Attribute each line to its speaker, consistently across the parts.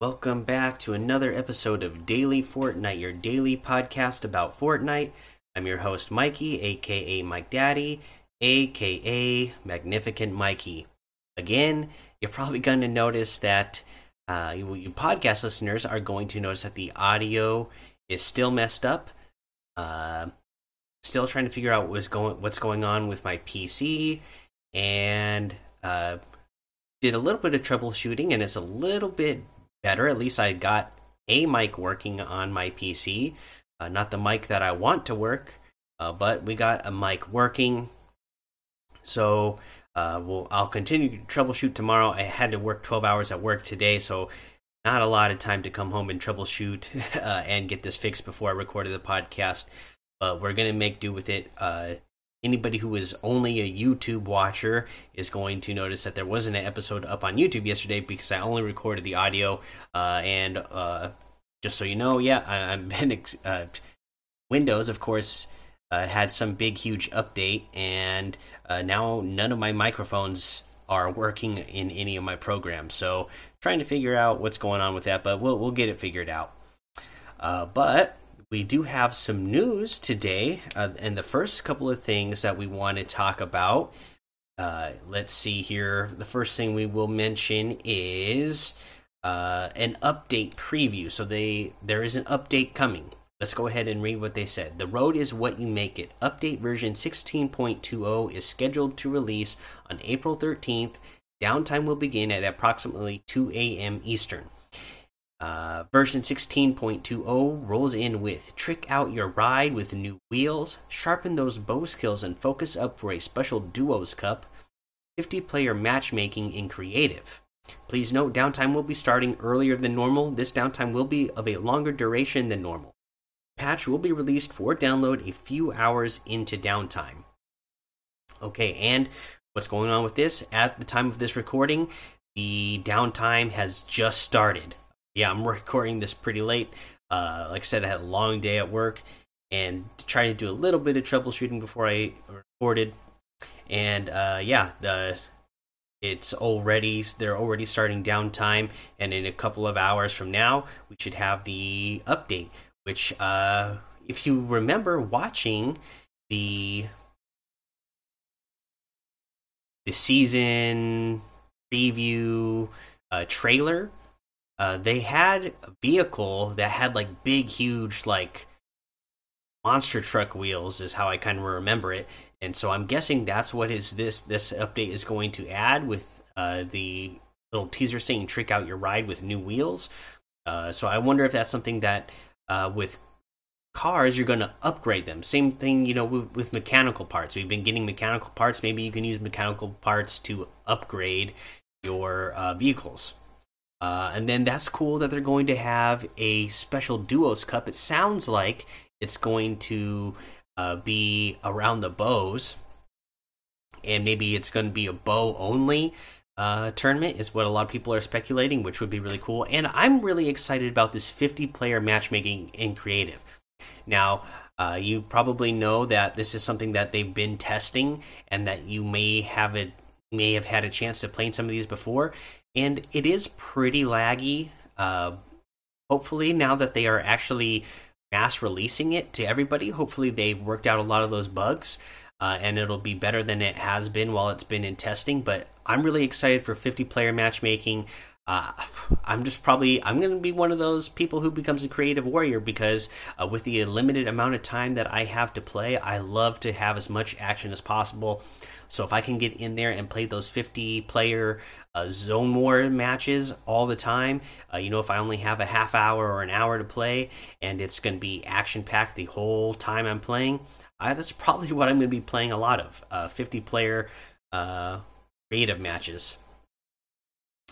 Speaker 1: Welcome back to another episode of Daily Fortnite, your daily podcast about Fortnite. I'm your host, Mikey, aka Mike Daddy, aka Magnificent Mikey. Again, you're probably going to notice that uh, you, you, podcast listeners are going to notice that the audio is still messed up. Uh, still trying to figure out what's going what's going on with my PC, and uh, did a little bit of troubleshooting, and it's a little bit better. At least I got a mic working on my PC, uh, not the mic that I want to work, uh, but we got a mic working. So uh, we'll, I'll continue to troubleshoot tomorrow. I had to work 12 hours at work today, so not a lot of time to come home and troubleshoot uh, and get this fixed before I recorded the podcast. But we're gonna make do with it. Anybody who is only a YouTube watcher is going to notice that there wasn't an episode up on YouTube yesterday because I only recorded the audio. Uh, and uh, just so you know, yeah, I, have been uh, Windows, of course, uh, had some big, huge update, and uh, now none of my microphones are working in any of my programs. So trying to figure out what's going on with that, but we'll we'll get it figured out. Uh, but we do have some news today, uh, and the first couple of things that we want to talk about. Uh, let's see here. The first thing we will mention is uh, an update preview. So they there is an update coming. Let's go ahead and read what they said. The road is what you make it. Update version 16.20 is scheduled to release on April 13th. Downtime will begin at approximately 2 a.m. Eastern. Uh, version 16.20 rolls in with Trick out your ride with new wheels, sharpen those bow skills, and focus up for a special Duos Cup, 50 player matchmaking in creative. Please note, downtime will be starting earlier than normal. This downtime will be of a longer duration than normal. Patch will be released for download a few hours into downtime. Okay, and what's going on with this? At the time of this recording, the downtime has just started yeah, I'm recording this pretty late. Uh, like I said, I had a long day at work and trying to do a little bit of troubleshooting before I recorded. And uh, yeah, the it's already they're already starting downtime, and in a couple of hours from now, we should have the update. Which, uh, if you remember watching the the season preview uh, trailer uh, they had a vehicle that had like big, huge, like monster truck wheels, is how I kind of remember it. And so I'm guessing that's what is this this update is going to add with uh, the little teaser saying "trick out your ride with new wheels." Uh, so I wonder if that's something that uh, with cars you're going to upgrade them. Same thing, you know, with, with, mechanical parts. We've been getting mechanical parts. Maybe you can use mechanical parts to upgrade your uh, vehicles. Uh, and then that's cool that they're going to have a special duos cup. It sounds like it's going to uh, be around the bows, and maybe it's going to be a bow only uh, tournament, is what a lot of people are speculating, which would be really cool. And I'm really excited about this 50 player matchmaking in creative. Now, uh, you probably know that this is something that they've been testing, and that you may have it may have had a chance to play in some of these before and it is pretty laggy. Uh, hopefully, now that they are actually mass releasing it to everybody, hopefully they've worked out a lot of those bugs. Uh, and it'll be better than it has been while it's been in testing. But I'm really excited for 50 player matchmaking. Uh, I'm just probably I'm going to be one of those people who becomes a creative warrior because uh, with the limited amount of time that I have to play, I love to have as much action as possible. So if I can get in there and play those 50 player uh, zone war matches all the time. Uh, you know, if I only have a half hour or an hour to play and it's going to be action packed the whole time I'm playing, uh, that's probably what I'm going to be playing a lot of uh, 50 player uh, creative matches.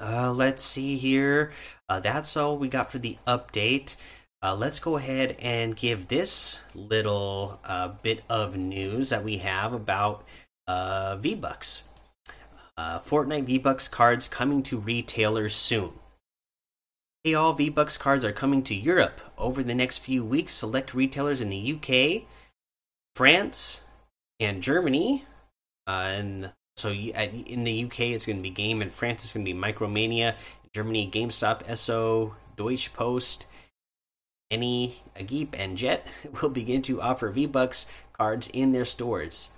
Speaker 1: Uh, let's see here. that's all we got for the update. let's go ahead and give this little bit of news that we have about V Bucks. Uh, Fortnite V-Bucks cards coming to retailers soon. Hey all, V-Bucks cards are coming to Europe over the next few weeks. Select retailers in the UK, France, and Germany. Uh, and so in the UK, it's going to be Game. In France, it's going to be Micromania. Germany, GameStop, Esso, Deutsche Post, any Agip, and Jet will begin to offer V Bucks cards in their stores.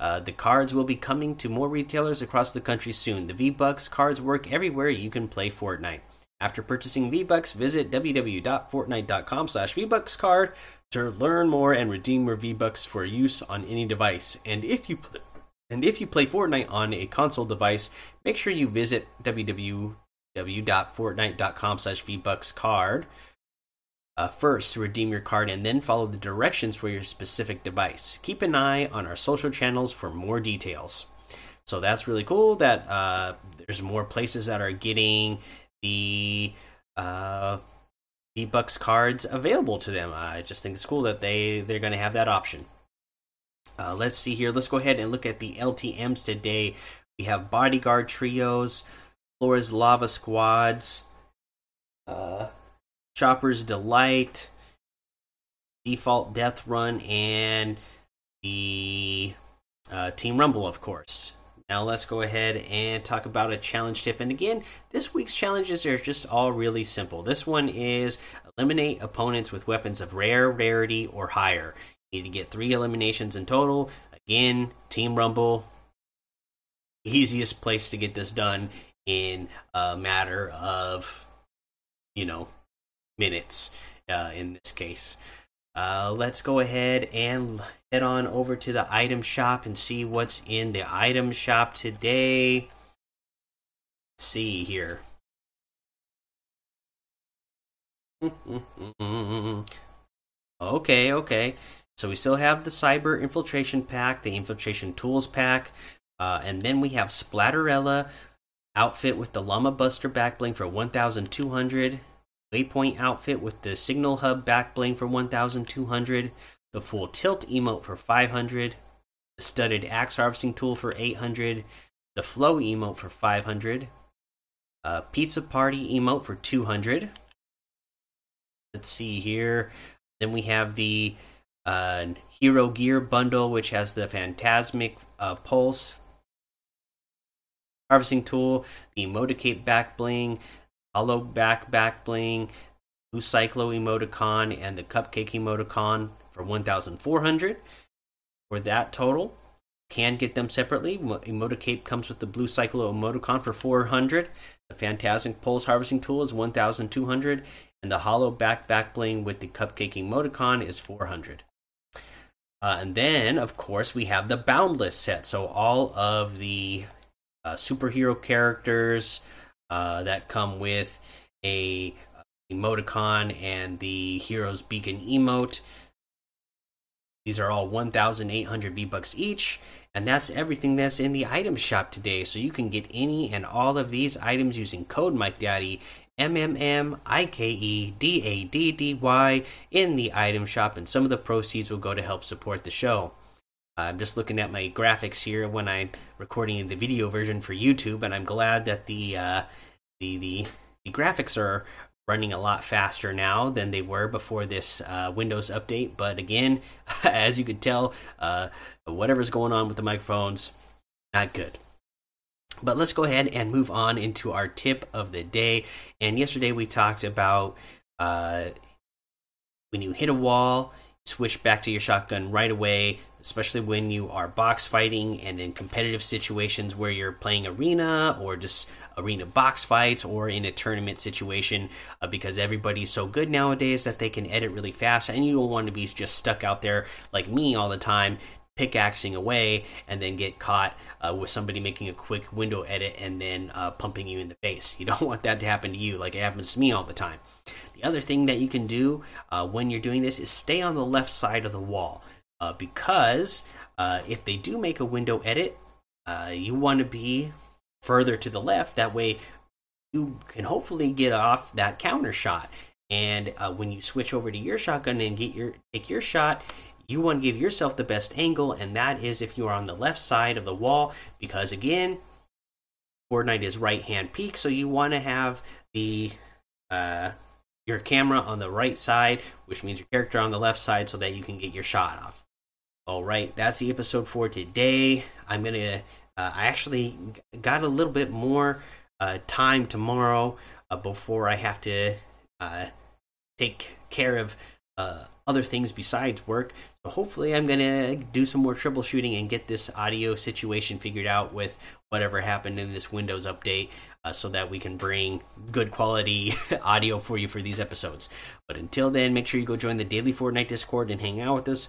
Speaker 1: Uh, the cards will be coming to more retailers across the country soon. The V Bucks cards work everywhere you can play Fortnite. After purchasing V Bucks, visit www.fortnite.com/slash V Bucks card to learn more and redeem your V Bucks for use on any device. And if you pl- and if you play Fortnite on a console device, make sure you visit www.fortnite.com/slash V Bucks card uh, first to redeem your card and then follow the directions for your specific device. Keep an eye on our social channels for more details. So that's really cool that uh, there's more places that are getting the uh, V-Bucks cards available to them. I just think it's cool that they, they're going to have that option. Uh, let's see here. Let's go ahead and look at the LTMs today. We have Bodyguard Trios, Floor is Lava Squads, uh, Chopper's Delight, Default Death Run, and the uh, Team Rumble, of course. Now let's go ahead and talk about a challenge tip. And again, this week's challenges are just all really simple. This one is eliminate opponents with weapons of rare, rarity, or higher. You need to get three eliminations in total. Again, Team Rumble, easiest place to get this done in a matter of, you know, minutes uh, in this case. Uh, let's go ahead and head on over to the item shop and see what's in the item shop today. Let's see here. okay, okay. So we still have the Cyber Infiltration Pack, the Infiltration Tools Pack, uh, and then we have Splatterella outfit with the Llama Buster back bling for 1,200. Waypoint outfit with the Signal Hub back bling for 1200, the full tilt emote for 500, the studded axe harvesting tool for 800, the flow emote for 500, a pizza party emote for 200. Let's see here. Then we have the uh, Hero Gear bundle, which has the Phantasmic uh, Pulse harvesting tool, the Emoticape back bling, hollow back back bling, blue cyclo emoticon, and the cupcake emoticon for 1,400. For that total, can get them separately. Emoticape comes with the blue cyclo emoticon for 400. The Phantasmic Pulse Harvesting Tool is 1,200, and the hollow back back bling with the cupcake emoticon is 400. Uh, and then, of course, we have the Boundless set. So all of the uh, superhero characters, uh, that come with a emoticon and the hero's beacon emote. These are all 1,800 V bucks each, and that's everything that's in the item shop today. So you can get any and all of these items using code Mike Daddy M M M I K E D A D D Y in the item shop, and some of the proceeds will go to help support the show. I'm just looking at my graphics here when I'm recording the video version for YouTube, and I'm glad that the uh, the, the the graphics are running a lot faster now than they were before this uh, Windows update. But again, as you could tell, uh, whatever's going on with the microphones, not good. But let's go ahead and move on into our tip of the day. And yesterday we talked about uh, when you hit a wall, switch back to your shotgun right away especially when you are box fighting and in competitive situations where you're playing arena or just arena box fights or in a tournament situation uh, because everybody's so good nowadays that they can edit really fast and you don't want to be just stuck out there like me all the time pickaxing away and then get caught uh, with somebody making a quick window edit and then uh, pumping you in the face. You don't want that to happen to you like it happens to me all the time. The other thing that you can do uh, when you're doing this is stay on the left side of the wall uh, because uh, if they do make a window edit, uh, you want to be further to the left. That way, you can hopefully get off that counter shot. And uh, when you switch over to your shotgun and get your take your shot, you want to give yourself the best angle, and that is if you are on the left side of the wall. Because again, Fortnite is right hand peek, so you want to have the uh, your camera on the right side, which means your character on the left side, so that you can get your shot off. All right, that's the episode for today. I'm gonna. Uh, I actually got a little bit more uh, time tomorrow uh, before I have to uh, take care of uh, other things besides work. So hopefully, I'm gonna do some more troubleshooting and get this audio situation figured out with whatever happened in this Windows update, uh, so that we can bring good quality audio for you for these episodes. But until then, make sure you go join the Daily Fortnite Discord and hang out with us.